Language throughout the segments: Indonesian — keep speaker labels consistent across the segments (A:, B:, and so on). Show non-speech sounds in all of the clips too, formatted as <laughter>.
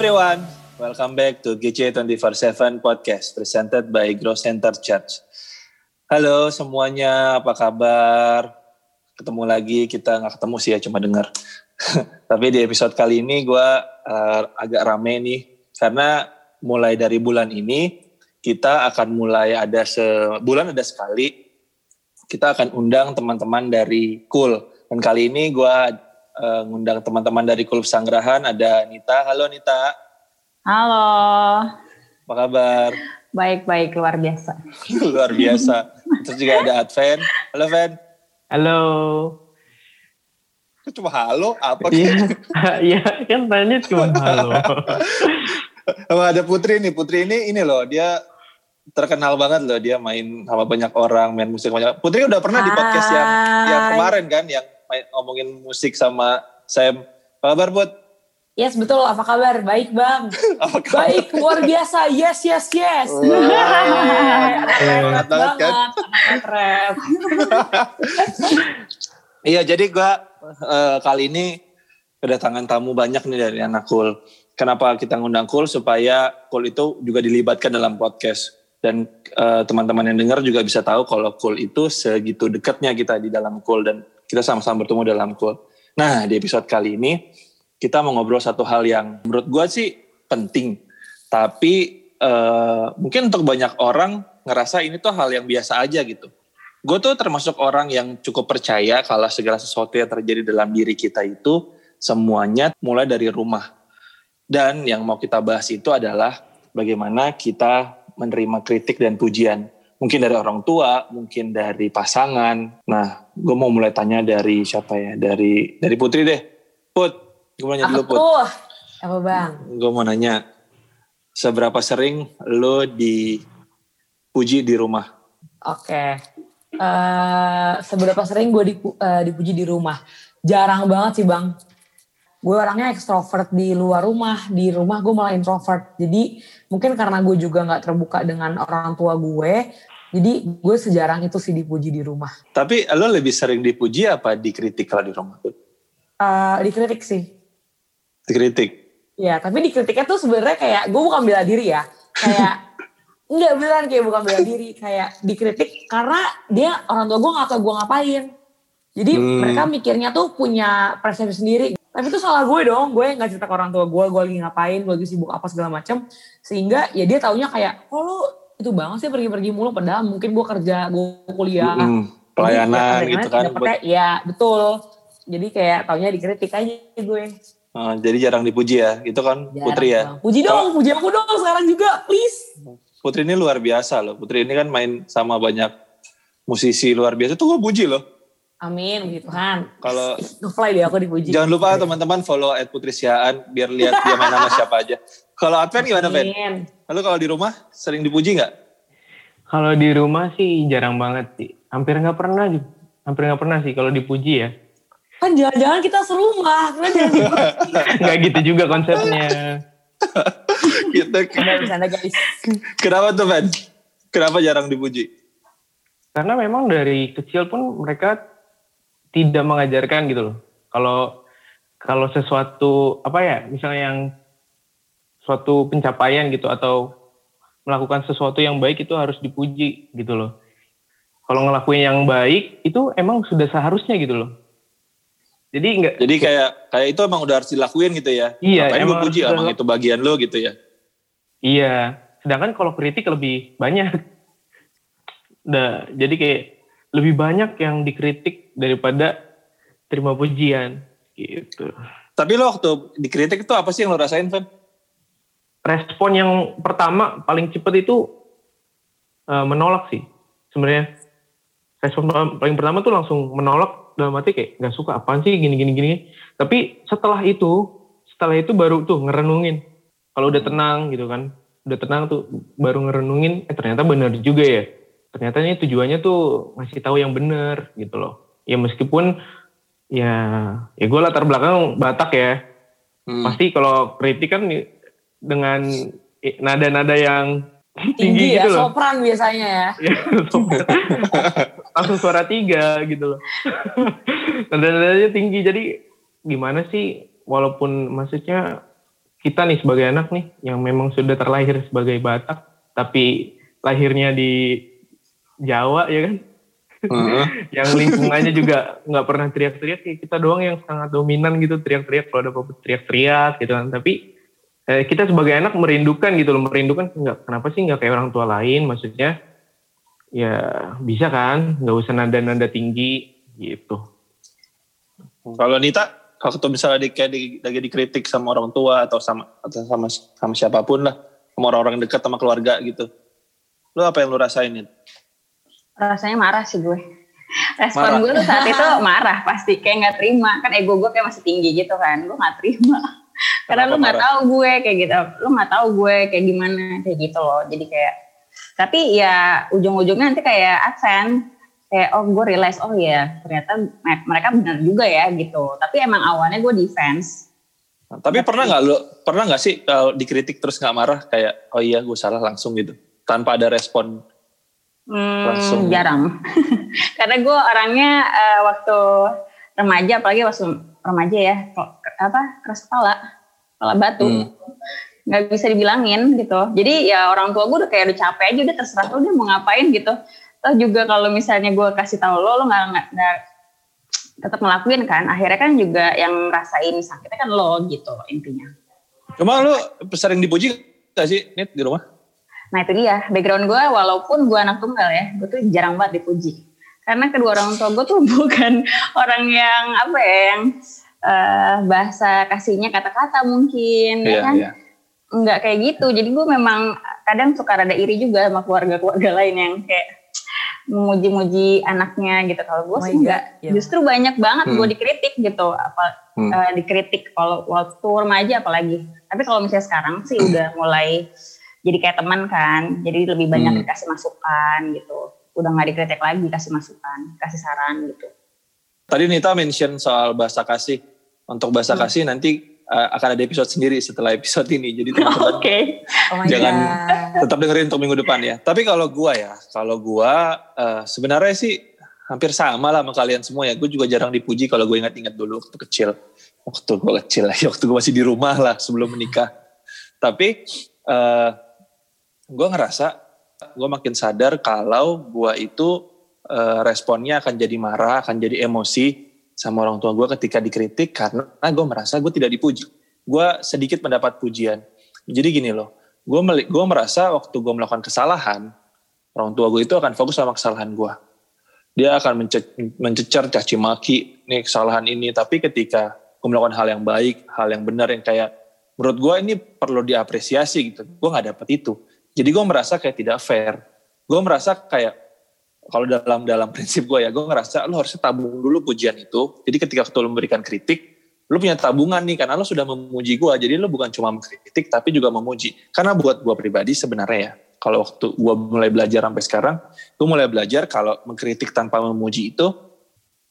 A: everyone, welcome back to GC 24/7 podcast presented by Grow Center Church. Halo semuanya, apa kabar? Ketemu lagi, kita nggak ketemu sih ya, cuma dengar. <laughs> Tapi di episode kali ini gue uh, agak rame nih, karena mulai dari bulan ini kita akan mulai ada sebulan ada sekali kita akan undang teman-teman dari Cool. Dan kali ini gue uh, ngundang teman-teman dari Cool Sangrahan. Ada Nita. Halo Nita.
B: Halo.
A: Apa kabar?
B: Baik-baik, luar biasa. <laughs>
A: luar biasa. Terus juga ada Adven. Halo Ven.
C: Halo.
A: Cuma halo? Apa?
C: Iya, <laughs> iya kan tanya cuma halo. <laughs>
A: Oh, ada Putri nih. Putri ini ini loh, dia terkenal banget loh dia main sama banyak orang main musik banyak Putri udah pernah di podcast yang yang kemarin kan yang ngomongin musik sama Sam. Apa kabar Put?
B: Yes betul. Apa kabar? Baik bang. <laughs> Apa kabar? baik. Luar biasa. Yes yes yes.
A: Sangat banget kan iya jadi gue uh, kali ini kedatangan tamu banyak nih dari anak cool kenapa kita ngundang cool supaya cool itu juga dilibatkan dalam podcast. Dan uh, teman-teman yang dengar juga bisa tahu kalau cool itu segitu dekatnya kita di dalam cool dan kita sama-sama bertemu dalam cool. Nah di episode kali ini kita mau ngobrol satu hal yang menurut gue sih penting, tapi uh, mungkin untuk banyak orang ngerasa ini tuh hal yang biasa aja gitu. Gue tuh termasuk orang yang cukup percaya kalau segala sesuatu yang terjadi dalam diri kita itu semuanya mulai dari rumah. Dan yang mau kita bahas itu adalah bagaimana kita menerima kritik dan pujian. Mungkin dari orang tua, mungkin dari pasangan. Nah, gue mau mulai tanya dari siapa ya? Dari dari Putri deh. Put, gue mau nanya dulu Put.
B: Apa bang?
A: Gue mau nanya, seberapa sering lo dipuji di rumah?
B: Oke. Okay. Uh, eh, seberapa sering gue dipu, uh, dipuji di rumah? Jarang banget sih bang gue orangnya ekstrovert di luar rumah di rumah gue malah introvert jadi mungkin karena gue juga nggak terbuka dengan orang tua gue jadi gue sejarang itu sih dipuji di rumah.
A: Tapi lo lebih sering dipuji apa dikritik kalau di rumah?
B: Uh, dikritik sih.
A: Dikritik?
B: Ya tapi dikritiknya tuh sebenarnya kayak gue bukan bela diri ya. Kayak <laughs> Enggak beneran kayak bukan bela diri. Kayak dikritik karena dia orang tua gue nggak tahu gue ngapain. Jadi hmm. mereka mikirnya tuh punya persepsi sendiri. Tapi itu salah gue dong. Gue nggak cerita ke orang tua gue gue lagi ngapain gue lagi sibuk apa segala macam sehingga ya dia taunya kayak oh lu itu banget sih pergi-pergi mulu padahal mungkin gue kerja gue kuliah.
A: Mm, pelayanan jadi, gitu kan.
B: dapetnya, ya betul. Jadi kayak taunya dikritik aja gue.
A: Uh, jadi jarang dipuji ya itu kan jarang Putri ya?
B: bang. puji dong Kalo, puji aku dong sekarang juga please.
A: Putri ini luar biasa loh. Putri ini kan main sama banyak musisi luar biasa. Tuh gue puji loh.
B: Amin, puji Tuhan.
A: Kalau
B: ngefly deh aku dipuji.
A: Jangan lupa teman-teman follow at Putri Siaan biar lihat dia main nama siapa aja. Kalau Adven gimana Ben? Lalu kalau di rumah sering dipuji nggak?
C: Kalau di rumah sih jarang banget sih. Hampir nggak pernah, hampir nggak pernah sih kalau dipuji ya.
B: Kan jangan-jangan kita serumah, kan <laughs>
C: Nggak gitu juga konsepnya. <laughs>
A: kita
B: sana guys.
A: Kenapa tuh Ben? Kenapa jarang dipuji?
C: Karena memang dari kecil pun mereka tidak mengajarkan gitu loh. Kalau kalau sesuatu apa ya, misalnya yang suatu pencapaian gitu atau melakukan sesuatu yang baik itu harus dipuji gitu loh. Kalau ngelakuin yang baik itu emang sudah seharusnya gitu loh. Jadi enggak
A: Jadi kayak kayak itu emang udah harus dilakuin gitu ya.
C: Iya,
A: Ngapain emang puji emang itu bagian lo gitu ya.
C: Iya, sedangkan kalau kritik lebih banyak. Nah, jadi kayak lebih banyak yang dikritik daripada terima pujian gitu.
A: Tapi lo waktu dikritik itu apa sih yang lo rasain, Van?
C: Respon yang pertama paling cepet itu uh, menolak sih sebenarnya. Respon paling pertama tuh langsung menolak dalam hati kayak nggak suka apaan sih gini gini gini. Tapi setelah itu, setelah itu baru tuh ngerenungin. Kalau udah tenang gitu kan, udah tenang tuh baru ngerenungin, eh ternyata benar juga ya ternyata ini tujuannya tuh ngasih tahu yang bener gitu loh ya meskipun ya ya gue latar belakang Batak ya hmm. pasti kalau kritik kan dengan nada-nada yang <laughs> tinggi, tinggi
B: ya, gitu loh. sopran biasanya ya. <laughs> Iya,
C: Langsung suara tiga gitu loh. <laughs> Nada-nadanya tinggi. Jadi gimana sih walaupun maksudnya kita nih sebagai anak nih yang memang sudah terlahir sebagai Batak tapi lahirnya di Jawa ya kan
A: Heeh.
C: yang lingkungannya juga nggak pernah teriak-teriak kayak kita doang yang sangat dominan gitu teriak-teriak kalau ada apa-apa teriak-teriak gitu kan tapi eh, kita sebagai anak merindukan gitu loh merindukan nggak kenapa sih nggak kayak orang tua lain? Maksudnya ya bisa kan nggak usah nada-nada tinggi gitu.
A: Kalau Nita, waktu misalnya di, kayak di, lagi dikritik sama orang tua atau sama atau sama sama siapa pun lah, sama orang-orang dekat sama keluarga gitu. Lu apa yang lu rasain
D: rasanya marah sih gue. Respon
A: Marah.
D: gue tuh saat itu marah pasti kayak nggak terima. Kan ego gue kayak masih tinggi gitu kan gue nggak terima karena lu nggak tahu gue kayak gitu. Lu nggak tahu gue kayak gimana kayak gitu loh. Jadi kayak tapi ya ujung-ujungnya nanti kayak advance kayak oh gue realize oh ya ternyata me- mereka benar juga ya gitu. Tapi emang awalnya gue defense.
A: Nah, tapi pernah nggak lu pernah nggak sih kalau dikritik terus nggak marah? Kayak oh iya gue salah langsung gitu. Tanpa ada respon
D: Hmm,
A: Langsung.
D: jarang. <laughs> Karena gue orangnya eh, waktu remaja, apalagi waktu remaja ya, kok- apa keras kepala, kepala batu,
A: Hmm.
D: nggak bisa dibilangin gitu. Jadi ya orang tua gue udah kayak udah capek aja, udah terserah lo dia mau ngapain gitu. Toh juga kalau misalnya gue kasih tahu lo, lo nggak nggak tetap ngelakuin kan. Akhirnya kan juga yang rasain sakitnya kan lo gitu intinya.
A: cuma lu sering dipuji gak sih Nit di rumah
D: Nah itu dia, background gue walaupun gue anak tunggal ya, gue tuh jarang banget dipuji. Karena kedua orang tua gue tuh <laughs> bukan orang yang apa ya, yang eh, bahasa kasihnya kata-kata mungkin, ya
A: Iya,
D: kan?
A: iya.
D: Enggak kayak gitu. Jadi gue memang kadang suka rada iri juga sama keluarga-keluarga <laughs> lain yang kayak memuji-muji anaknya gitu. Kalau gue
B: Oh
D: sih enggak.
B: Iya.
D: Justru banyak banget
A: Hmm.
D: gue dikritik gitu. Apa
A: Hmm.
D: eh, dikritik kalau waktu remaja apalagi. Tapi kalau misalnya sekarang sih udah mulai jadi kayak teman kan. Jadi lebih banyak
A: Hmm.
D: dikasih masukan gitu. Udah nggak dikritik lagi, kasih masukan, kasih saran gitu.
A: Tadi Nita mention soal bahasa kasih. Untuk bahasa
D: Hmm.
A: kasih nanti uh, akan ada episode sendiri setelah episode ini. Jadi <laughs> teman-teman
D: Oke.
B: Oh my
A: Jangan-
B: God.
A: tetap dengerin untuk minggu depan ya. Tapi kalau gua ya, kalau gua uh, sebenarnya sih hampir sama lah sama kalian semua ya. Gue juga jarang dipuji kalau gue ingat-ingat dulu waktu kecil. Waktu gue kecil lah, waktu gue masih di rumah lah sebelum menikah. Tapi uh, gue ngerasa gue makin sadar kalau gue itu uh, responnya akan jadi marah, akan jadi emosi sama orang tua gue ketika dikritik karena gue merasa gue tidak dipuji. Gue sedikit mendapat pujian. Jadi gini loh, gue gue merasa waktu gue melakukan kesalahan, orang tua gue itu akan fokus sama kesalahan gue. Dia akan mence- mencecar, caci maki, nih kesalahan ini. Tapi ketika gue melakukan hal yang baik, hal yang benar yang kayak menurut gue ini perlu diapresiasi gitu. Gue nggak dapet itu. Jadi gue merasa kayak tidak fair. Gue merasa kayak kalau dalam dalam prinsip gue ya, gue ngerasa lo harusnya tabung dulu pujian itu. Jadi ketika lo memberikan kritik, lo punya tabungan nih karena lo sudah memuji gue. Jadi lo bukan cuma mengkritik tapi juga memuji. Karena buat gue pribadi sebenarnya ya, kalau waktu gue mulai belajar sampai sekarang, gue mulai belajar kalau mengkritik tanpa memuji itu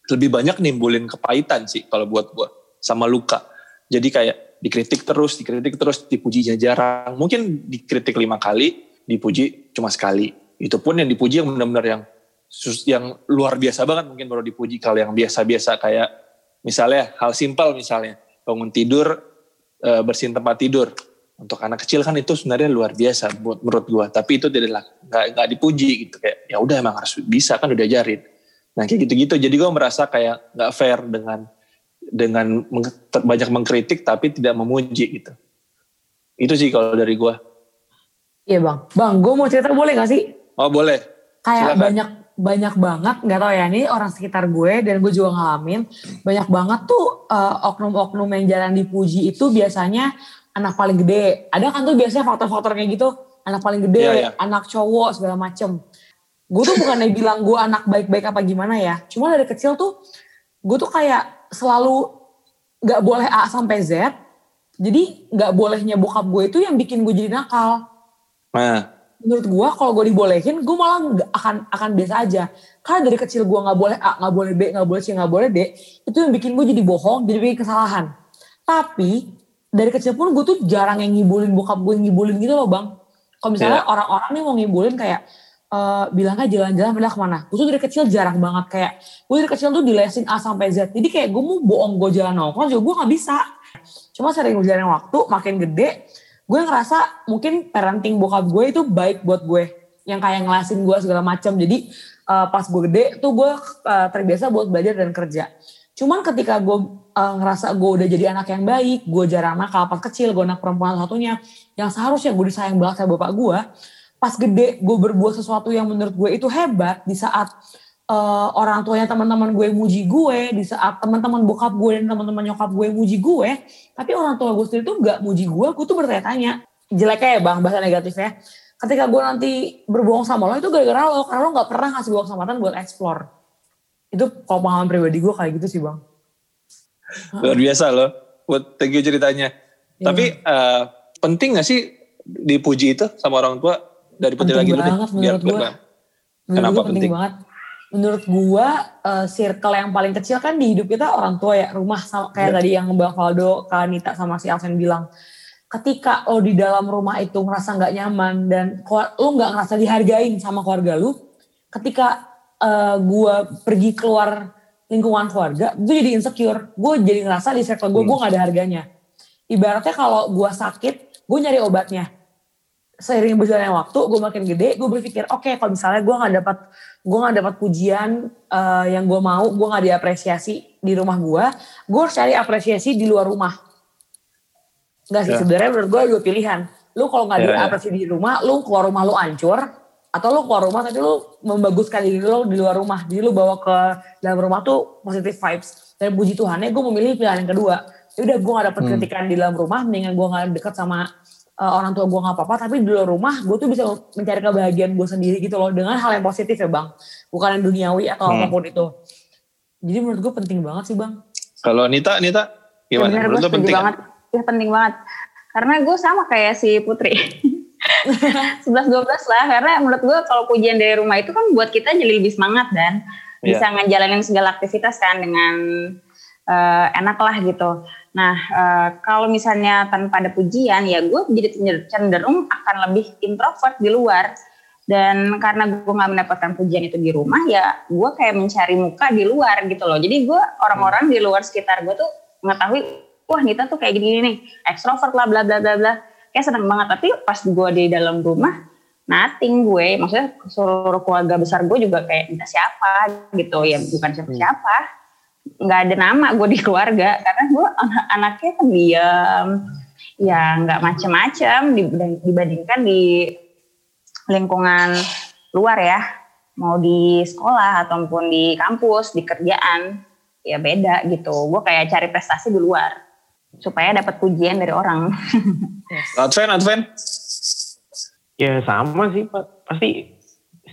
A: lebih banyak nimbulin kepahitan sih kalau buat gue sama luka. Jadi kayak dikritik terus, dikritik terus, dipujinya jarang. Mungkin dikritik lima kali, dipuji cuma sekali. Itu pun yang dipuji yang benar-benar yang yang luar biasa banget mungkin baru dipuji. Kalau yang biasa-biasa kayak misalnya hal simpel misalnya bangun tidur, eh, bersihin tempat tidur. Untuk anak kecil kan itu sebenarnya luar biasa buat menurut gua. Tapi itu tidak nggak nggak dipuji gitu kayak ya udah emang harus bisa kan udah ajarin. Nah kayak gitu-gitu. Jadi gue merasa kayak nggak fair dengan dengan meng- ter- banyak mengkritik tapi tidak memuji gitu. Itu sih kalau dari gue.
B: Iya bang. Bang, gue mau cerita boleh gak sih?
A: Oh boleh.
B: Kayak
A: Silakan.
B: banyak banyak banget, nggak tahu ya ini orang sekitar gue dan gue juga ngalamin banyak banget tuh eh, oknum-oknum yang jarang dipuji itu biasanya anak paling gede. Ada kan tuh biasanya faktor-faktor kayak gitu, anak paling gede,
A: Iya, iya.
B: anak cowok segala macem. Gue tuh bukannya <laughs> bilang gue anak baik-baik apa gimana ya, cuma dari kecil tuh gue tuh kayak selalu nggak boleh A sampai Z. Jadi nggak bolehnya bokap gue itu yang bikin gue jadi nakal
A: Nah
B: menurut gue kalau gue dibolehin gue malah akan akan biasa aja. Karena dari kecil gue nggak boleh A nggak boleh B nggak boleh C nggak boleh D itu yang bikin gue jadi bohong jadi bikin kesalahan. Tapi dari kecil pun gue tuh jarang yang ngibulin bokap gue ngibulin gitu loh bang. Kalau misalnya
A: Iya.
B: orang-orang nih mau ngibulin kayak eh bilangnya jalan-jalan pindah ke mana? Gue tuh dari kecil jarang banget kayak gue dari kecil tuh dilesin A sampai Z. Jadi kayak gue mau bohong gue jalan nongkrong juga gue nggak bisa. Cuma sering berjalannya waktu, makin gede, gue ngerasa mungkin parenting bokap gue itu baik buat gue. Yang kayak ngelasin gue segala macam. Jadi uh, pas gue gede tuh gue uh, terbiasa buat belajar dan kerja. Cuman ketika gue uh, ngerasa gue udah jadi anak yang baik, gue jarang nakal pas kecil, gue anak perempuan satunya, yang seharusnya gue disayang banget sama bapak gue, pas gede gue berbuat sesuatu yang menurut gue itu hebat di saat uh, orang tuanya teman-teman gue muji gue, di saat teman-teman bokap gue dan teman-teman nyokap gue muji gue, tapi orang tua gue sendiri tuh gak muji gue, gue tuh bertanya-tanya, jeleknya ya bang, bahasa negatifnya, ketika gue nanti berbohong sama lo itu gara-gara lo, karena lo gak pernah ngasih gue kesempatan buat explore. Itu kalau pengalaman pribadi gue kayak gitu sih bang.
A: Luar biasa loh, buat thank you ceritanya. Yeah. Tapi uh, penting gak sih dipuji itu sama orang tua dari penting lagi
B: dulu deh, menurut gue. Kenapa penting? penting banget menurut gua uh, circle yang paling kecil kan di hidup kita orang tua ya rumah sama kayak yeah. tadi yang Bang Faldo, Kak Anita sama si Alvin bilang ketika lo di dalam rumah itu ngerasa nggak nyaman dan lo nggak ngerasa dihargain sama keluarga lu ketika uh, gua pergi keluar lingkungan keluarga gue jadi insecure gue jadi ngerasa di circle gue hmm. gue gak ada harganya ibaratnya kalau gue sakit gue nyari obatnya seiring berjalannya waktu gue makin gede gue berpikir oke okay, kalau misalnya gue nggak dapat gue nggak dapat pujian uh, yang gue mau gue nggak diapresiasi di rumah gue gue harus cari apresiasi di luar rumah Enggak sih yeah. sebenarnya menurut gue dua pilihan lu kalau nggak yeah, ya. diapresiasi yeah. di rumah lu keluar rumah lu ancur atau lu keluar rumah tapi lu membaguskan diri lu di luar rumah jadi lu bawa ke dalam rumah tuh positive vibes dan puji Tuhan ya gue memilih pilihan yang kedua ya udah gue gak dapet hmm. kritikan di dalam rumah mendingan gue gak deket sama uh, orang tua gue nggak apa-apa tapi di luar rumah gue tuh bisa mencari kebahagiaan gue sendiri gitu loh dengan hal yang positif ya bang. Bukan yang duniawi atau hmm. apa pun itu. Jadi menurut gue penting banget sih bang.
A: Kalau Anita Anita gimana?
D: Bener, menurut gue penting banget. Ya penting banget. Karena gue sama kayak si Putri. <laughs> 11-12 lah karena menurut gue kalau pujian dari rumah itu kan buat kita jadi lebih semangat dan yeah. bisa ngejalanin segala aktivitas kan dengan uh, enak lah gitu Nah, uh, kalau misalnya tanpa ada pujian, ya gue jadi cenderung akan lebih introvert di luar. Dan karena gue gak mendapatkan pujian itu di rumah, ya gue kayak mencari muka di luar gitu loh. Jadi gue orang-orang di luar sekitar gue tuh mengetahui, wah Nita tuh kayak gini nih, ekstrovert lah, bla bla bla bla. Kayak seneng banget. Tapi pas gue di dalam rumah, nothing gue. Maksudnya seluruh keluarga besar gue juga kayak Nita siapa gitu. Ya bukan siapa-siapa nggak ada nama gue di keluarga. Karena gue anak anaknya kan diam ya nggak macem-macem dibandingkan di lingkungan luar ya. Mau di sekolah ataupun di kampus di kerjaan ya beda gitu. Gue kayak cari prestasi di luar supaya dapat pujian dari orang. <laughs>
A: Adven Adven
C: ya sama sih pak. Pasti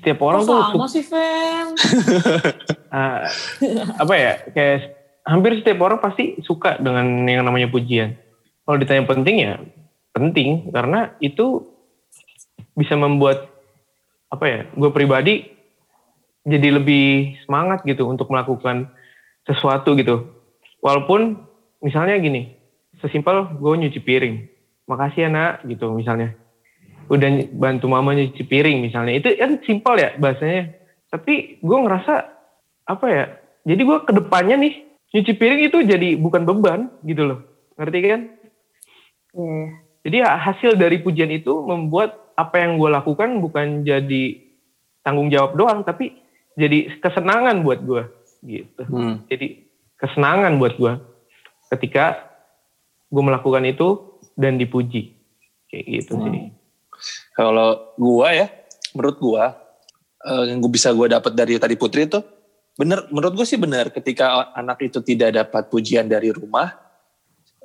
C: setiap orang oh, tuh
B: sama sih
C: uh, <laughs> apa ya kayak hampir setiap orang pasti suka dengan yang namanya pujian. Kalau ditanya penting ya penting. Karena itu bisa membuat apa ya gue pribadi jadi lebih semangat gitu untuk melakukan sesuatu gitu. Walaupun misalnya gini sesimpel gue nyuci piring. Makasih ya nak gitu misalnya udah bantu mama nyuci piring misalnya. Itu kan simpel ya bahasanya. Tapi gue ngerasa apa ya jadi gue ke depannya nih nyuci piring itu jadi bukan beban gitu loh. Ngerti kan?
D: Yeah.
C: jadi hasil dari pujian itu membuat apa yang gue lakukan bukan jadi tanggung jawab doang tapi jadi kesenangan buat gue gitu. Hmm. jadi kesenangan buat gue ketika gue melakukan itu dan dipuji. Kayak gitu hmm. sih
A: kalau gua ya, menurut gua uh, yang gua bisa gua dapat dari tadi Putri itu bener menurut gue sih benar ketika anak itu tidak dapat pujian dari rumah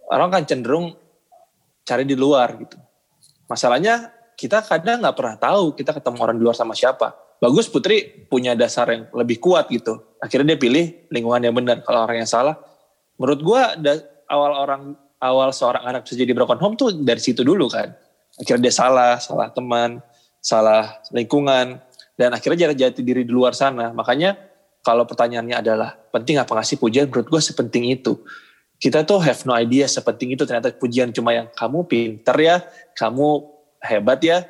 A: orang kan cenderung cari di luar gitu. Masalahnya kita kadang nggak pernah tahu kita ketemu orang di luar sama siapa. Bagus Putri punya dasar yang lebih kuat gitu. Akhirnya dia pilih lingkungan yang benar kalau orang yang salah. Menurut gue awal orang awal seorang anak bisa jadi broken home tuh dari situ dulu kan akhirnya dia salah, salah teman, salah lingkungan, dan akhirnya jadi jati diri di luar sana. Makanya kalau pertanyaannya adalah penting apa ngasih pujian, menurut gue sepenting itu. Kita tuh have no idea sepenting itu ternyata pujian cuma yang kamu pinter ya, kamu hebat ya,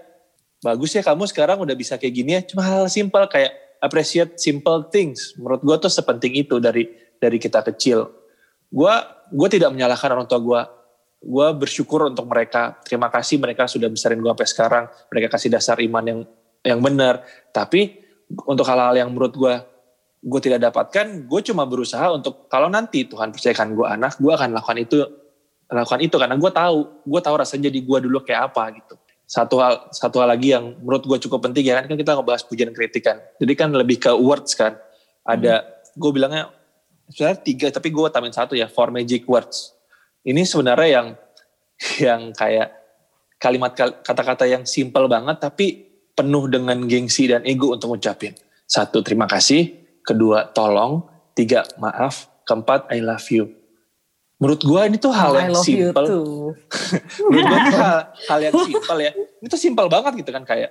A: bagus ya kamu sekarang udah bisa kayak gini ya. Cuma hal, -hal simple kayak appreciate simple things. Menurut gue tuh sepenting itu dari dari kita kecil. Gue gue tidak menyalahkan orang tua gue gue bersyukur untuk mereka. Terima kasih mereka sudah besarin gue sampai sekarang. Mereka kasih dasar iman yang yang benar. Tapi untuk hal-hal yang menurut gue gue tidak dapatkan, gue cuma berusaha untuk kalau nanti Tuhan percayakan gue anak, gue akan lakukan itu lakukan itu karena gue tahu gue tahu rasanya jadi gue dulu kayak apa gitu satu hal satu hal lagi yang menurut gue cukup penting ya kan, kan kita ngebahas pujian kritikan jadi kan lebih ke words kan ada hmm. gue bilangnya sebenarnya tiga tapi gue tambahin satu ya four magic words ini sebenarnya yang yang kayak kalimat kata-kata yang simple banget tapi penuh dengan gengsi dan ego untuk ngucapin. Satu terima kasih. Kedua tolong. Tiga maaf. Keempat I love you. Menurut gue ini tuh hal oh, yang simple. <laughs> menurut gue ini hal, hal yang simple ya. Ini tuh simple banget gitu kan kayak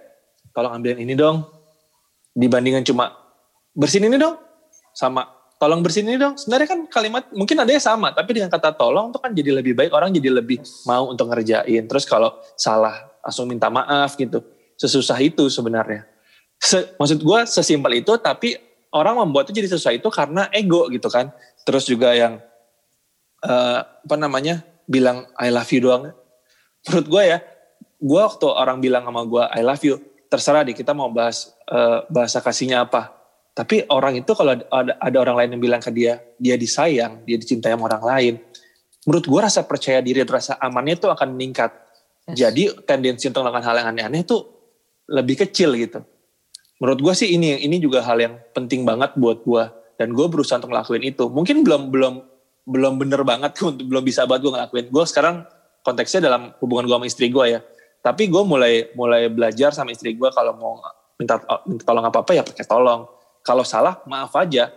A: tolong ambilin ini dong. Dibandingkan cuma bersihin ini dong. Sama tolong bersihin ini dong. Sebenarnya kan kalimat mungkin ada yang sama, tapi dengan kata tolong tuh kan jadi lebih baik orang jadi lebih mau untuk ngerjain. Terus kalau salah langsung minta maaf gitu. Sesusah itu sebenarnya. Se, maksud gue sesimpel itu tapi orang membuat itu jadi sesusah itu karena ego gitu kan. Terus juga yang uh, apa namanya bilang I love you doang. Menurut gue ya, gue waktu orang bilang sama gue I love you, terserah deh kita mau bahas uh, bahasa kasihnya apa. Tapi orang itu kalau ada, ada orang lain yang bilang ke dia, dia disayang, dia dicintai sama orang lain. Menurut gue rasa percaya diri, rasa amannya itu akan meningkat. Yes. Jadi tendensi untuk melakukan hal yang aneh-aneh itu lebih kecil gitu. Menurut gue sih ini ini juga hal yang penting banget buat gue dan gue berusaha untuk ngelakuin itu. Mungkin belum belum belum bener banget <laughs> untuk belum bisa banget gue ngelakuin. Gue sekarang konteksnya dalam hubungan gue sama istri gue ya. Tapi gue mulai mulai belajar sama istri gue kalau mau minta minta tolong apa apa ya pakai tolong. Kalau salah maaf aja.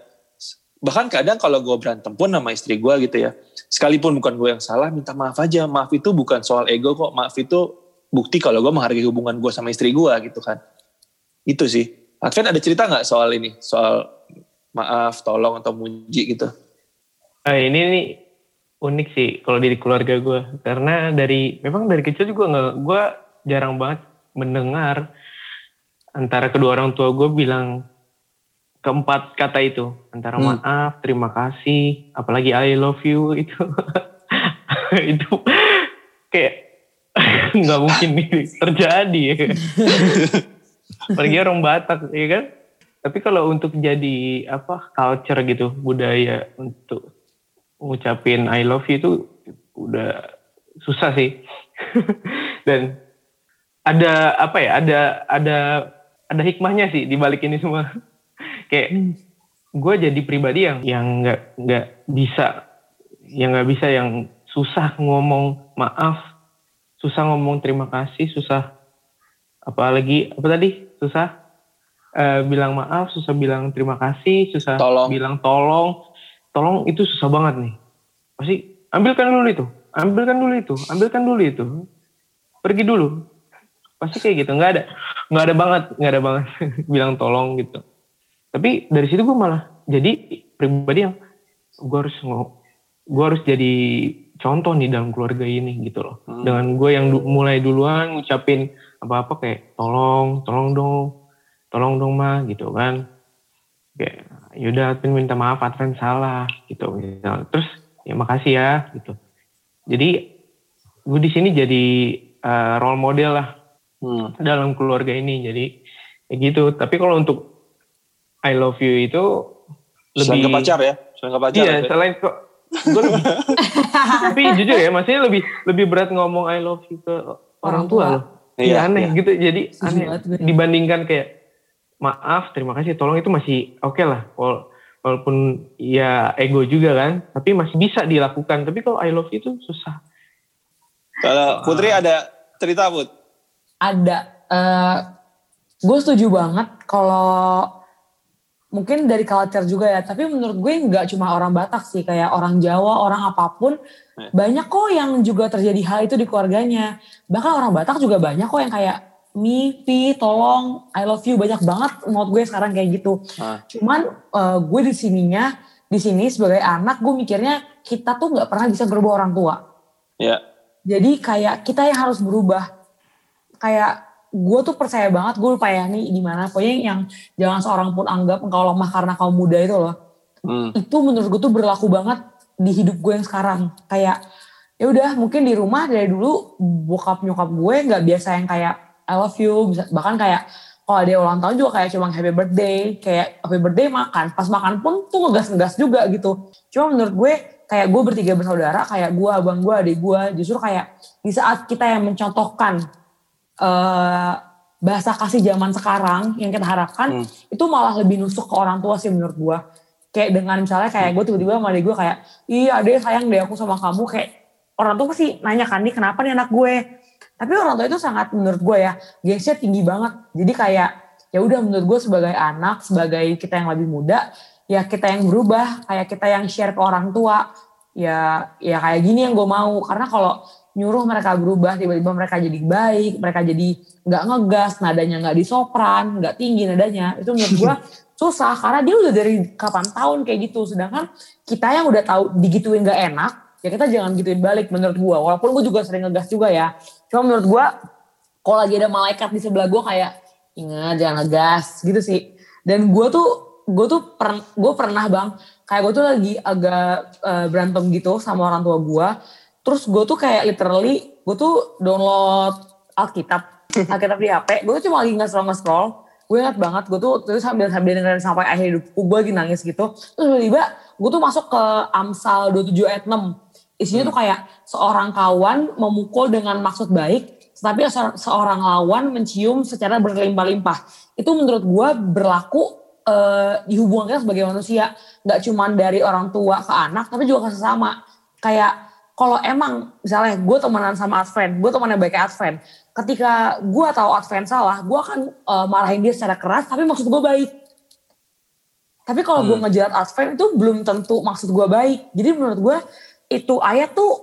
A: Bahkan kadang kalau gue berantem pun sama istri gue gitu ya. Sekalipun bukan gue yang salah, minta maaf aja. Maaf itu bukan soal ego kok. Maaf itu bukti kalau gue menghargai hubungan gue sama istri gue gitu kan. Itu sih. Advent ada cerita nggak soal ini? Soal maaf, tolong atau muji gitu?
C: Nah, ini nih unik sih kalau di keluarga gue karena dari memang dari kecil juga nggak gue jarang banget mendengar antara kedua orang tua gue bilang keempat kata itu antara hmm. maaf terima kasih apalagi I love you <laughs> itu itu kayak <laughs> nggak mungkin nih terjadi ya apalagi orang Batak ya kan tapi kalau untuk jadi apa culture gitu budaya untuk ngucapin I love you itu udah susah sih. <laughs> Dan ada apa ya? Ada ada ada hikmahnya sih di balik ini semua. Kayak hmm. gue jadi pribadi yang yang nggak nggak bisa yang nggak bisa yang susah ngomong maaf, susah ngomong terima kasih, susah apalagi apa tadi susah uh, bilang maaf, susah bilang terima kasih, susah tolong. bilang tolong tolong itu susah banget nih. Pasti ambilkan dulu itu, ambilkan dulu itu, ambilkan dulu itu. Pergi dulu. Pasti kayak gitu, nggak ada, nggak ada banget, nggak ada banget <laughs> bilang tolong gitu. Tapi dari situ gue malah jadi pribadi yang gue harus gue harus jadi contoh nih dalam keluarga ini gitu loh. Hmm. Dengan gue yang du mulai duluan ngucapin apa-apa kayak tolong, tolong dong, tolong dong mah gitu kan. Kayak yaudah Advent minta maaf Advent salah gitu terus ya makasih ya gitu jadi gue di sini jadi uh, role model lah hmm. dalam keluarga ini jadi ya gitu tapi kalau untuk I love you itu lebih
A: selain ke pacar ya? Selain ke pacar
C: iya ya. selain kok gue lebih <laughs> tapi jujur ya maksudnya lebih lebih berat ngomong I love you ke orang tua loh. Iya, aneh iya. gitu jadi aneh. dibandingkan kayak maaf terima kasih tolong itu masih oke okay lah walaupun ya ego juga kan tapi masih bisa dilakukan. Tapi kalau I love itu susah.
A: Kalau Putri ada cerita Put?
B: Ada. Uh, gue setuju banget kalau mungkin dari culture juga ya tapi menurut gue nggak cuma orang Batak sih kayak orang Jawa orang apa pun eh. banyak kok yang juga terjadi hal itu di keluarganya bahkan orang Batak juga banyak kok yang kayak me, Pi, tolong, I love you banyak banget menurut gue sekarang kayak gitu. Ah. Cuman uh, gue di sininya, di sini sebagai anak gue mikirnya kita tuh nggak pernah bisa berubah orang tua.
A: Yeah.
B: Jadi kayak kita yang harus berubah. Kayak gue tuh percaya banget gue lupa ya nih gimana. Pokoknya yang jangan seorang pun anggap engkau lemah karena kau muda itu loh. Hmm. Itu menurut gue tuh berlaku banget di hidup gue yang sekarang. Kayak ya udah mungkin di rumah dari dulu bokap nyokap gue nggak biasa yang kayak I love you bahkan kayak kalau ada ulang tahun juga kayak cuma happy birthday kayak happy birthday makan pas makan pun tuh ngegas-ngegas juga gitu cuma menurut gue kayak gue bertiga bersaudara kayak gue abang gue adik gue justru kayak di saat kita yang mencontohkan uh, bahasa kasih zaman sekarang yang kita harapkan hmm. itu malah lebih nusuk ke orang tua sih menurut gue kayak dengan misalnya kayak gue tiba-tiba sama adik gue kayak iya adek sayang deh aku sama kamu. Kayak orang tua pasti nanya kan nih kenapa nih anak gue? Tapi orang tua itu sangat menurut gue ya gengsinya tinggi banget. Jadi kayak ya udah menurut gue sebagai anak sebagai kita yang lebih muda ya kita yang berubah kayak kita yang share ke orang tua. Ya ya kayak gini yang gue mau. Karena kalau nyuruh mereka berubah tiba-tiba mereka jadi baik mereka jadi nggak ngegas nadanya nggak disopran nggak tinggi nadanya. Itu menurut gue <laughs> susah karena dia udah dari kapan tahun kayak gitu. Sedangkan kita yang udah tahu digituin nggak enak ya kita jangan gituin balik menurut gue walaupun gue juga sering ngegas juga ya. Cuma menurut gue kalau lagi ada malaikat di sebelah gue kayak ingat jangan ngegas gitu sih. Dan gue tuh gue tuh per, gue pernah bang. Kayak gue tuh lagi agak uh, berantem gitu sama orang tua gue terus gue tuh kayak literally gue tuh download Alkitab <laughs> Alkitab di HP gue tuh cuma lagi nge-scroll nge-scroll. Gue ingat banget gue tuh terus sambil sambil dengerin sampai akhir hidup gue lagi nangis gitu. Terus tiba-tiba gue tuh masuk ke Amsal 27 ayat 6 isinya hmm. tuh kayak seorang kawan memukul dengan maksud baik tetapi seorang lawan mencium secara berlimpah-limpah. Itu menurut gue berlaku uh, di hubungan kita sebagai manusia. Nggak cuma dari orang tua ke anak tapi juga ke sesama. Kayak kalau emang misalnya gue temenan sama Advent, gue temenan baik Advent, ketika gue tahu Advent salah, gue akan uh, marahin dia secara keras, tapi maksud gue baik. Tapi kalau hmm. gue ngejelat Advent itu belum tentu maksud gue baik. Jadi menurut gue itu ayat tuh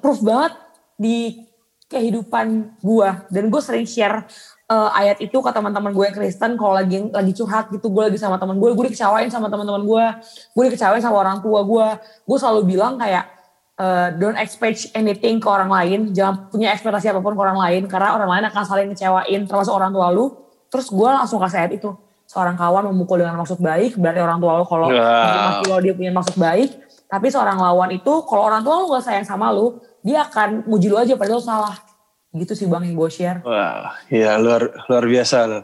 B: proof banget di kehidupan gue. Dan gue sering share uh, ayat itu ke teman-teman gue yang Kristen kalau lagi lagi curhat gitu gue lagi sama teman gue gue dikecewain sama teman-teman gue gue dikecewain sama orang tua gue gue selalu bilang kayak uh, don't expect anything ke orang lain, jangan punya ekspektasi apa pun ke orang lain karena orang lain akan saling ngecewain termasuk orang tua lu. Terus gue langsung kasih ayat itu. Seorang kawan memukul dengan maksud baik, berarti orang tua lu kalau wow. lo dia punya maksud baik, tapi seorang lawan itu kalau orang tua lu gak sayang sama lu, dia akan muji lu aja padahal lu salah. Gitu sih Bang yang gue share.
A: Wah, wow. ya luar luar biasa loh.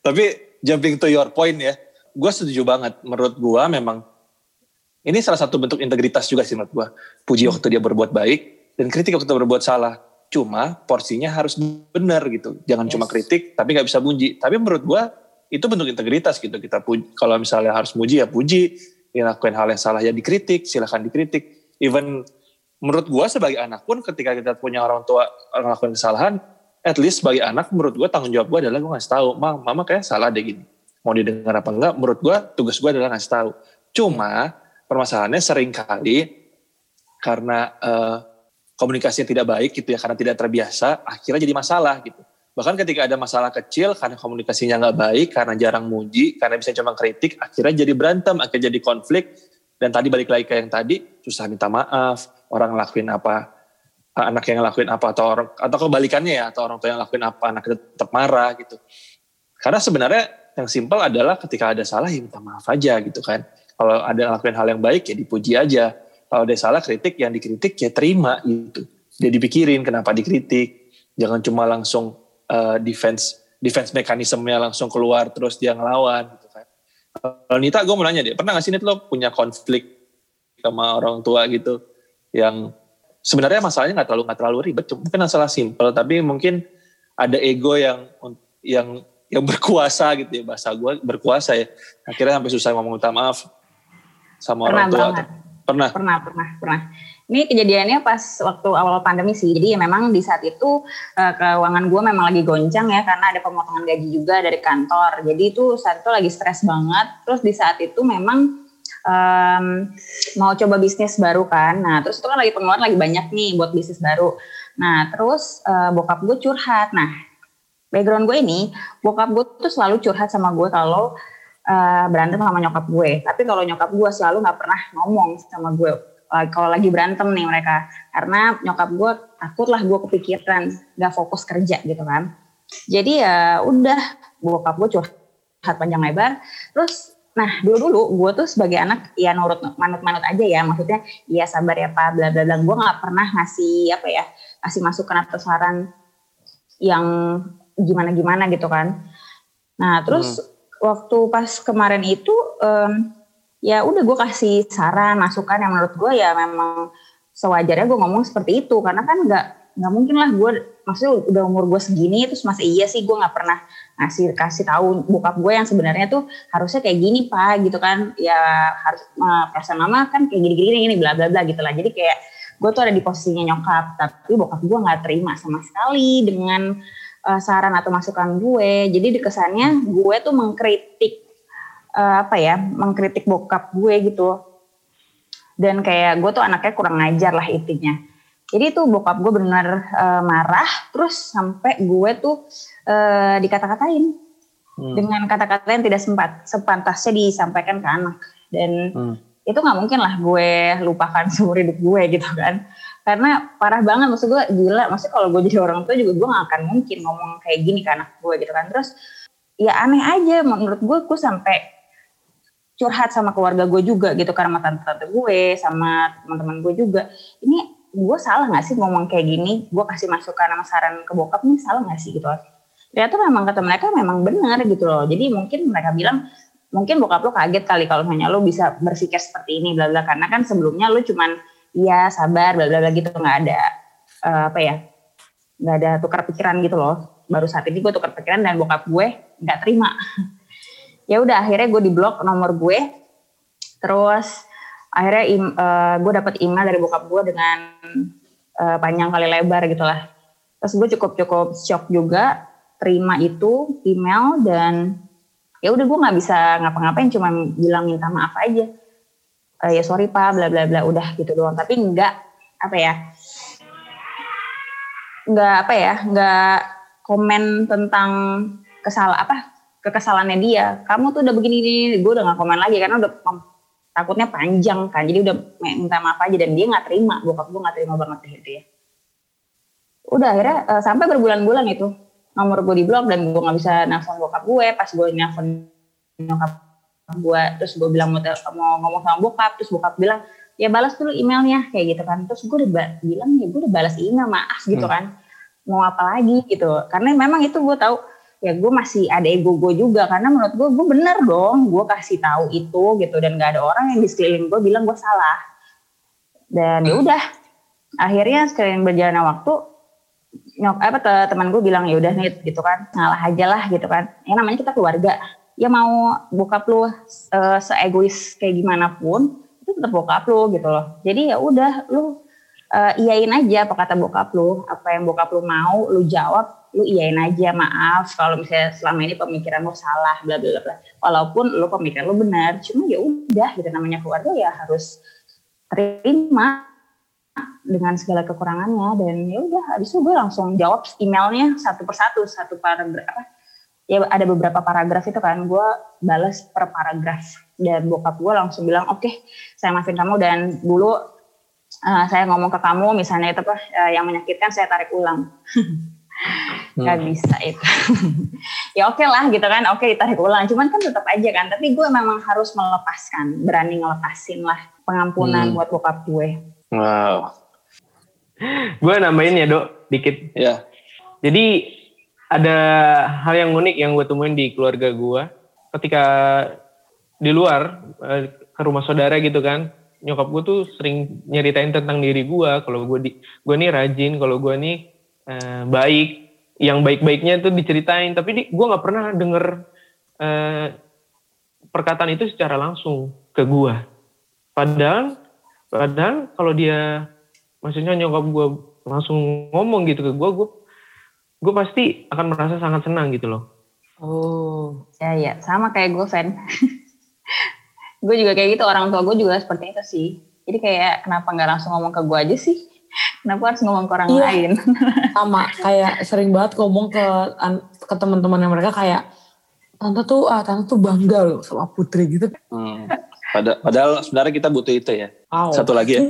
A: Tapi jumping to your point ya, gue setuju banget. Menurut gue memang ini salah satu bentuk integritas juga sih menurut gue. Puji waktu dia berbuat baik dan kritik waktu dia berbuat salah. Cuma porsinya harus benar gitu. Jangan yes. cuma kritik tapi nggak bisa puji. Tapi menurut gue itu bentuk integritas gitu. Kita puji, kalau misalnya harus puji ya puji. Lakuin hal yang salah ya dikritik, silahkan dikritik. Even menurut gue sebagai anak pun ketika kita punya orang tua orang lakukan kesalahan, at least sebagai anak menurut gue tanggung jawab gue adalah gue ngasih tahu, mama, mama kayak salah deh gini. Mau didengar apa enggak, menurut gue tugas gue adalah ngasih tahu. Cuma permasalahannya sering kali karena uh, komunikasinya tidak baik gitu ya karena tidak terbiasa akhirnya jadi masalah gitu. Bahkan ketika ada masalah kecil karena komunikasinya nggak baik karena jarang muji karena bisa cuma kritik akhirnya jadi berantem akhirnya jadi konflik. Dan tadi balik lagi ke yang tadi susah minta maaf orang ngelakuin apa anak yang ngelakuin apa atau orang atau kebalikannya ya atau orang tua yang ngelakuin apa anak tetap marah gitu. Karena sebenarnya yang simpel adalah ketika ada salah ya minta maaf aja gitu kan kalau ada ngelakuin hal yang baik ya dipuji aja. Kalau ada salah kritik yang dikritik ya terima gitu. Dia dipikirin kenapa dikritik. Jangan cuma langsung uh, defense defense mekanismenya langsung keluar terus dia ngelawan gitu kan. Kalau Nita gue mau nanya deh, pernah gak sih Nita lo punya konflik sama orang tua gitu yang sebenarnya masalahnya nggak terlalu nggak terlalu ribet, mungkin masalah simple tapi mungkin ada ego yang yang yang berkuasa gitu ya bahasa gue berkuasa ya akhirnya sampai susah ngomong minta maaf sama pernah orang tua? Banget. Pernah?
D: Pernah, pernah, pernah. Ini kejadiannya pas waktu awal pandemi sih. Jadi ya memang di saat itu uh, keuangan gue memang lagi goncang ya karena ada pemotongan gaji juga dari kantor. Jadi itu saat itu lagi stres banget. Terus di saat itu memang um, mau coba bisnis baru kan. Nah terus itu kan lagi pengeluaran lagi banyak nih buat bisnis baru. Nah terus uh, bokap gue curhat. Nah background gue ini bokap gue tuh selalu curhat sama gue kalau uh, berantem sama nyokap gue. Tapi kalau nyokap gue selalu nggak pernah ngomong sama gue uh, kalau lagi berantem nih mereka. Karena nyokap gue takut lah gue kepikiran nggak fokus kerja gitu kan. Jadi ya udah bokap gue curhat panjang lebar. Terus nah dulu dulu gue tuh sebagai anak ya nurut manut-manut aja ya maksudnya iya sabar ya pak bla bla bla gue nggak pernah ngasih apa ya ngasih masukan atau saran yang gimana gimana gitu kan nah terus hmm. Waktu pas kemarin itu um, ya udah gue kasih saran masukan yang menurut gue ya memang sewajarnya gue ngomong seperti itu. Karena kan nggak nggak mungkin lah gue maksudnya udah umur gue segini terus masa iya sih gue nggak pernah ngasih kasih tahu bokap gue yang sebenarnya tuh harusnya kayak gini pak gitu kan. Ya harus uh, perasaan mama kan kayak gini gini gini bla bla bla gitu lah. Jadi kayak gue tuh ada di posisinya nyokap tapi bokap gue nggak terima sama sekali dengan uh, saran atau masukan gue. Jadi kesannya gue tuh mengkritik uh, apa ya mengkritik bokap gue gitu. Dan kayak gue tuh anaknya kurang ngajar lah intinya. Jadi tuh bokap gue benar uh, marah terus sampai gue tuh uh, dikata-katain. Hmm. dengan kata-kata yang tidak sempat sepantasnya disampaikan ke anak. Dan hmm. itu nggak mungkin lah gue lupakan <laughs> seumur hidup gue gitu kan karena parah banget maksud gue gila. Maksudnya kalau gue jadi orang tua juga gue gak akan mungkin ngomong kayak gini ke anak gue gitu kan. Terus ya aneh aja menurut gue gue sampai curhat sama keluarga gue juga gitu karena tante-tante gue sama teman-teman gue juga. Ini gue salah gak sih ngomong kayak gini? Gue kasih masukan sama saran ke bokap nih salah gak sih gitu? Ternyata memang kata mereka memang benar gitu loh. Jadi mungkin mereka bilang mungkin bokap lo kaget kali kalau hanya lo bisa berpikir seperti ini bla bla. Karena kan sebelumnya lo cuman iya sabar bla bla gitu. Nggak ada uh, apa ya nggak ada tukar pikiran gitu loh. Baru saat ini gue tukar pikiran dan bokap gue nggak terima. <laughs> Ya udah akhirnya gue diblok nomor gue. Terus akhirnya uh, gue dapet email dari bokap gue dengan uh, panjang kali lebar gitu lah. Terus gue cukup cukup shock juga terima itu email dan ya udah gue nggak bisa ngapa-ngapain cuma bilang minta maaf aja ya sorry pak bla bla bla udah gitu doang. Tapi nggak apa ya nggak apa ya nggak komen tentang kesalah apa kekesalannya dia. Kamu tuh udah begini nih gue udah gak komen lagi karena udah takutnya panjang kan. Jadi udah minta maaf aja dan dia nggak terima. Bokap gue nggak terima banget gitu ya. Udah akhirnya uh, sampai berbulan-bulan itu. Nomor gue di blok dan gue nggak bisa nelfon bokap gue. Pas gue nelfon nyokap gue terus gue bilang mau, mau ngomong sama bokap terus bokap bilang ya balas dulu emailnya kayak gitu kan. Terus gue udah bilang ya gue udah balas email maaf gitu hmm. kan. Mau apa lagi? gitu. Karena memang itu gue tahu ya gue masih ada ego gue juga. Karena menurut gue gue bener dong gue kasih tahu itu gitu. Dan gak ada orang yang di sekeliling gue bilang gue salah. Dan ya udah akhirnya sekalian berjalan waktu nyok apa teman gue bilang ya udah nih gitu kan. Ngalah aja lah gitu kan. Ya namanya kita keluarga ya mau bokap lu uh, seegois kayak gimana pun itu tetap bokap lu gitu loh. Jadi ya udah lu uh, iyain aja apa kata bokap lu. Apa yang bokap lu mau lu jawab lu iyain aja maaf kalau misalnya selama ini pemikiran lu salah bla bla bla walaupun lu pemikiran lu benar cuma ya udah gitu namanya keluarga ya harus terima dengan segala kekurangannya. Dan ya udah habis itu gue langsung jawab emailnya satu persatu satu paragraf ya ada beberapa paragraf itu kan. Gue balas per paragraf. Dan bokap gue langsung bilang oke okay, saya maafin kamu dan dulu uh, saya ngomong ke kamu misalnya itu apa uh, yang menyakitkan saya tarik ulang. <laughs> Nggak hmm. bisa itu. <laughs> Ya oke okay lah gitu kan. Oke okay, ditarik ulang. Cuman kan tetap aja kan. Tapi gue memang harus melepaskan berani ngelepasin lah pengampunan hmm. buat bokap gue.
A: Wow.
C: Gue nambahin ya dok dikit.
A: Ya.
C: Jadi ada hal yang unik yang gue temuin di keluarga gue ketika di luar eh, ke rumah saudara gitu kan nyokap gue tuh sering nyeritain tentang diri gue kalau gue di gue nih rajin kalau gue nih eh, baik. Yang baik-baiknya itu diceritain. Tapi gue nggak pernah denger eh, perkataan itu secara langsung ke gue padahal padahal kalau dia maksudnya nyokap gue langsung ngomong gitu ke gue gue gue pasti akan merasa sangat senang gitu loh
D: oh ya ya sama kayak gue fan <laughs> gue juga kayak gitu orang tua gue juga seperti itu sih jadi kayak kenapa nggak langsung ngomong ke gue aja sih <laughs> Kenapa harus ngomong ke orang iya, lain? <laughs>
B: Sama, kayak sering banget ngomong ke ke teman-teman yang mereka kayak tante tuh ah tante tuh bangga loh sama putri gitu.
A: Hmm. Pada, padahal sebenarnya kita butuh itu ya. Oh. Satu lagi ya,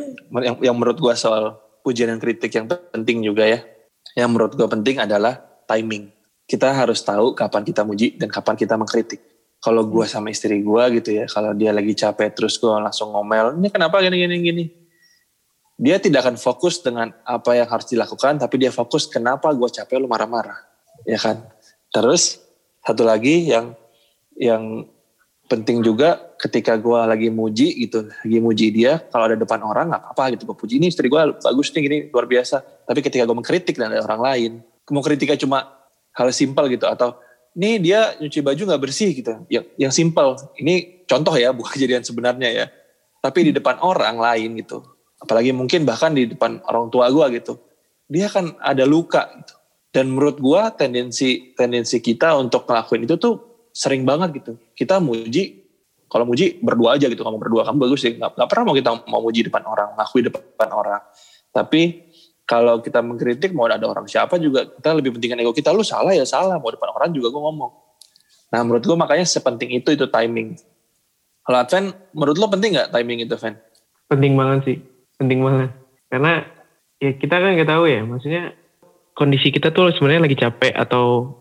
A: yang, yang menurut gua soal pujian dan kritik yang penting juga ya. Yang menurut gua penting adalah timing. Kita harus tahu kapan kita muji dan kapan kita mengkritik. kalau gue sama istri gue gitu ya kalau dia lagi capek terus gue langsung ngomel ini kenapa gini gini gini dia tidak akan fokus dengan apa yang harus dilakukan tapi dia fokus kenapa gue capek lu marah-marah ya kan terus satu lagi yang yang penting juga ketika gue lagi muji gitu lagi muji dia kalau ada depan orang nggak apa-apa gitu gue puji ini istri gue bagus nih gini luar biasa. Tapi ketika gue mengkritik dan ada orang lain mau kritiknya cuma hal simpel gitu atau ini dia nyuci baju nggak bersih gitu. Yang yang simpel. Ini contoh ya <laughs> bukan kejadian sebenarnya ya. Tapi di depan orang lain gitu apalagi mungkin bahkan di depan orang tua gue gitu dia kan ada luka gitu. Dan menurut gue tendensi tendensi kita untuk ngelakuin itu tuh sering banget gitu. Kita muji kalau muji berdua aja gitu ngomong berdua. Kamu bagus sih. Nggak, nggak pernah mau kita mau muji depan orang ngakui depan orang. Tapi kalau kita mengkritik mau ada orang siapa juga kita lebih pentingkan ego kita. Lu salah ya salah mau depan orang juga gue ngomong. Nah menurut gue makanya sepenting itu itu timing. Kalau Adven menurut lo penting nggak timing itu Van?
C: penting banget sih. Penting banget. Karena ya kita kan nggak tahu ya. Maksudnya kondisi kita tuh sebenarnya lagi capek atau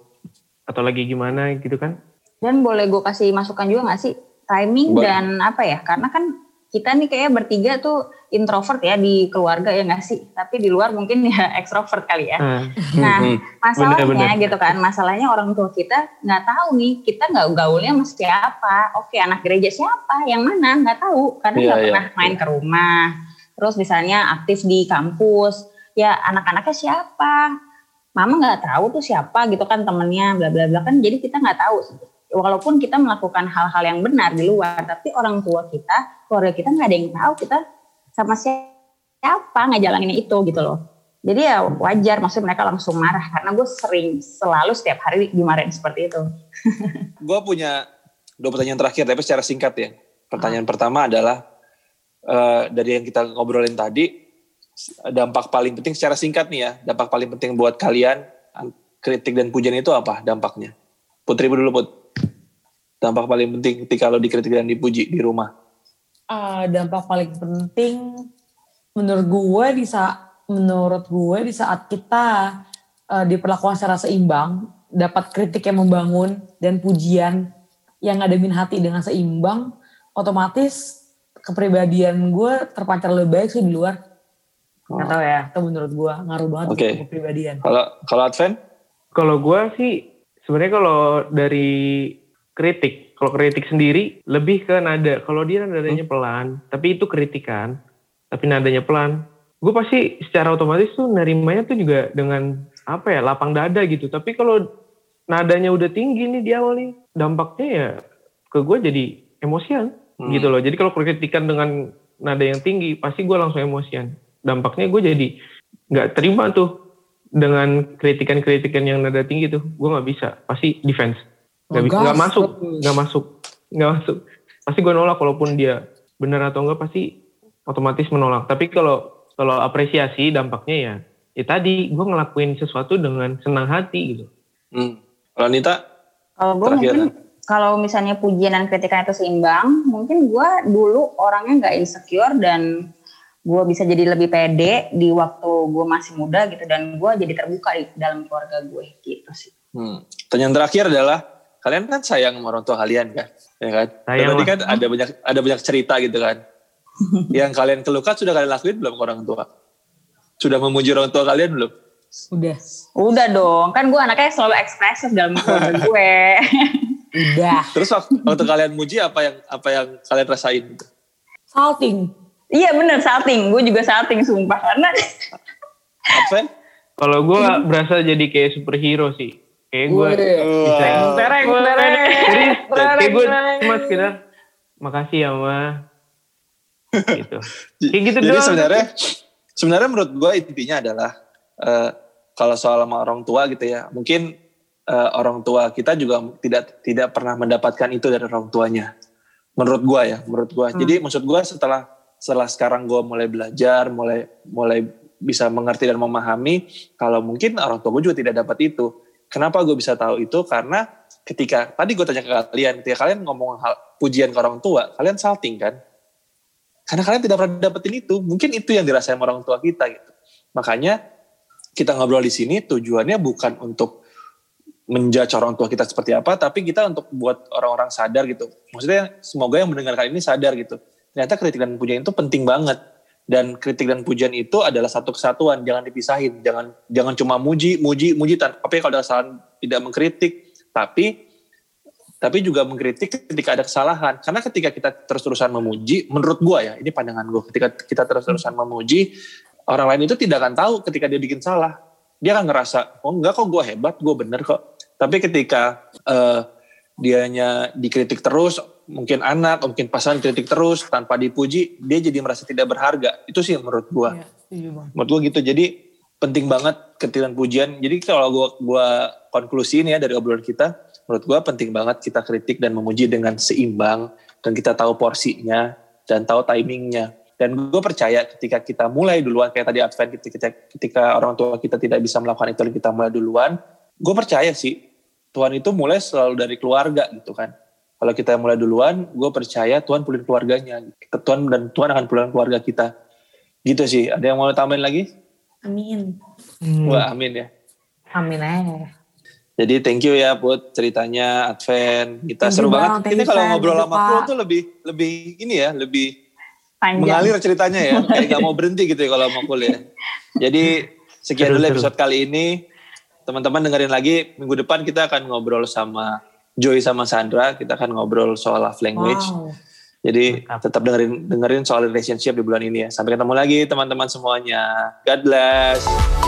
C: atau lagi gimana gitu kan?
D: Dan boleh gue kasih masukan juga gak sih timing
A: Boleh.
D: dan apa ya karena kan kita nih kayak bertiga tuh introvert ya di keluarga ya nggak sih? Tapi di luar mungkin ya <laughs> ekstrovert kali ya.
C: Nah,
D: nah
A: Hmm.
D: masalahnya
C: Bener-bener.
D: gitu kan masalahnya orang tua kita nggak tahu nih kita nggak gaulnya sama siapa. Oke anak gereja siapa? Yang mana? Nggak tahu karena
A: Iya,
D: nggak
A: iya,
D: pernah main ke rumah. Terus misalnya aktif di kampus ya anak-anaknya siapa? Mama nggak tahu tuh siapa gitu kan temennya bla bla bla. Kan jadi kita nggak tahu walaupun kita melakukan hal-hal yang benar di luar tapi orang tua kita keluarga kita nggak ada yang tahu kita sama siapa ngejalanin itu gitu loh. Jadi ya wajar maksudnya mereka langsung marah karena gue sering selalu setiap hari dimarahin seperti itu. <laughs>
A: Gue punya dua pertanyaan terakhir tapi secara singkat ya. Pertanyaan pertama adalah eh, dari yang kita ngobrolin tadi dampak paling penting secara singkat nih ya dampak paling penting buat kalian kritik dan pujian itu apa dampaknya? Putri dulu Put dampak paling penting ketika lo dikritik dan dipuji di rumah?
B: Ah, dampak paling penting menurut gue di saat menurut gue di saat kita eh, diperlakukan secara seimbang dapat kritik yang membangun dan pujian yang ngademin hati dengan seimbang otomatis kepribadian gue terpancar lebih baik sih di luar. Nggak tahu ya itu menurut gue ngaruh banget
A: Oke.
B: ke kepribadian.
A: Kalau kalau Adven
C: kalau gue sih sebenarnya kalau dari kritik. Kalau kritik sendiri lebih ke nada. Kalau dia nadanya pelan tapi itu kritikan tapi nadanya pelan gue pasti secara otomatis tuh nerimanya tuh juga dengan apa ya lapang dada gitu. Tapi kalau nadanya udah tinggi nih di awal nih dampaknya ya ke gue jadi emosian
A: Hmm.
C: gitu loh. Jadi kalau kritikan dengan nada yang tinggi pasti gue langsung emosian. Dampaknya gue jadi nggak terima tuh dengan kritikan-kritikan yang nada tinggi tuh. Gue nggak bisa. Pasti defense nggak nggak masuk nggak masuk nggak masuk. Pasti gue nolak walaupun dia benar atau enggak pasti otomatis menolak. Tapi kalau kalau apresiasi dampaknya ya ya tadi gue ngelakuin sesuatu dengan senang hati gitu.
A: Hmm. kalau Nita
D: kalau gue mungkin kalau misalnya pujian dan kritikan itu seimbang mungkin gue dulu orangnya nggak insecure dan gue bisa jadi lebih pede di waktu gue masih muda gitu dan gue jadi terbuka di dalam keluarga gue gitu sih.
A: Hmm. Pertanyaan terakhir adalah kalian kan sayang sama orang tua kalian kan, ya kan?
C: Sayang lah.
A: kan ada banyak ada banyak cerita gitu kan. <laughs> yang kalian keluhkan sudah kalian lakuin belum ke orang tua? Sudah memuji orang tua kalian belum?
B: udah
D: udah dong kan gue anaknya selalu ekspresif dalam <laughs> gue
B: udah
A: Terus waktu, waktu kalian muji apa yang apa yang kalian rasain?
B: salting
D: iya bener salting gue juga salting sumpah karena
A: Adven?
C: kalau gue berasa jadi kayak superhero sih kayak gue.
A: Wow.
B: tereng tereng
C: Jadi kayak gue
B: tereng.
C: cuma sekedar makasih ya ma gitu kayak gitu
A: Jadi
C: doang
A: sebenarnya sebenarnya menurut gue intinya adalah eh, kalau soal sama orang tua gitu ya, mungkin eh, orang tua kita juga tidak tidak pernah mendapatkan itu dari orang tuanya. Menurut gue ya, menurut gue. Jadi maksud gue setelah setelah sekarang gue mulai belajar, mulai mulai bisa mengerti dan memahami, kalau mungkin orang tua gue juga tidak dapat itu. Kenapa gue bisa tahu itu? Karena ketika tadi gue tanya ke kalian, ketika kalian ngomong hal pujian ke orang tua, kalian salting kan? Karena kalian tidak pernah dapetin itu. Mungkin itu yang dirasain orang tua kita gitu. Makanya kita ngobrol di sini tujuannya bukan untuk menjudge orang tua kita seperti apa, tapi kita untuk buat orang-orang sadar gitu. Maksudnya semoga yang mendengarkan ini sadar gitu. Ternyata kritik dan pujian itu penting banget. Dan kritik dan pujian itu adalah satu kesatuan, jangan dipisahin. Jangan jangan cuma muji, muji, muji. Tapi kalau ada kesalahan tidak mengkritik, tapi tapi juga mengkritik ketika ada kesalahan. Karena ketika kita terus-terusan memuji, menurut gua ya, ini pandangan gua, ketika kita terus-terusan memuji, orang lain itu tidak akan tahu ketika dia bikin salah. Dia akan ngerasa, oh enggak kok gue hebat, gue bener kok. Tapi ketika uh, dianya dikritik terus, mungkin anak, mungkin pasangan kritik terus tanpa dipuji, dia jadi merasa tidak berharga. Itu sih menurut gue. Ya, menurut gue gitu. Jadi penting banget ketilan pujian. Jadi kalau gue gua konklusi ini ya dari obrolan kita, menurut gue penting banget kita kritik dan memuji dengan seimbang dan kita tahu porsinya dan tahu timingnya dan gue percaya ketika kita mulai duluan, kayak tadi Advent, ketika, ketika orang tua kita tidak bisa melakukan itu, kita mulai duluan, gue percaya sih, Tuhan itu mulai selalu dari keluarga gitu kan. Kalau kita mulai duluan, gue percaya Tuhan pulih keluarganya. Tuhan dan Tuhan akan pulih keluarga kita. Gitu sih. Ada yang mau tambahin lagi?
B: Amin.
A: Hmm. Wah, amin ya.
B: Amin aja.
A: Jadi thank you ya buat ceritanya Advent. Kita thank seru banget. Ini kalau ngobrol sama aku tuh lebih lebih ini ya, lebih Panjang. mengalir ceritanya ya <laughs> kayak gak mau berhenti gitu ya kalau mau kuliah jadi sekian dulu episode kali ini teman-teman dengerin lagi minggu depan kita akan ngobrol sama Joy sama Sandra kita akan ngobrol soal love language. Wow. jadi tetap dengerin dengerin soal relationship di bulan ini ya. Sampai ketemu lagi teman-teman semuanya. God bless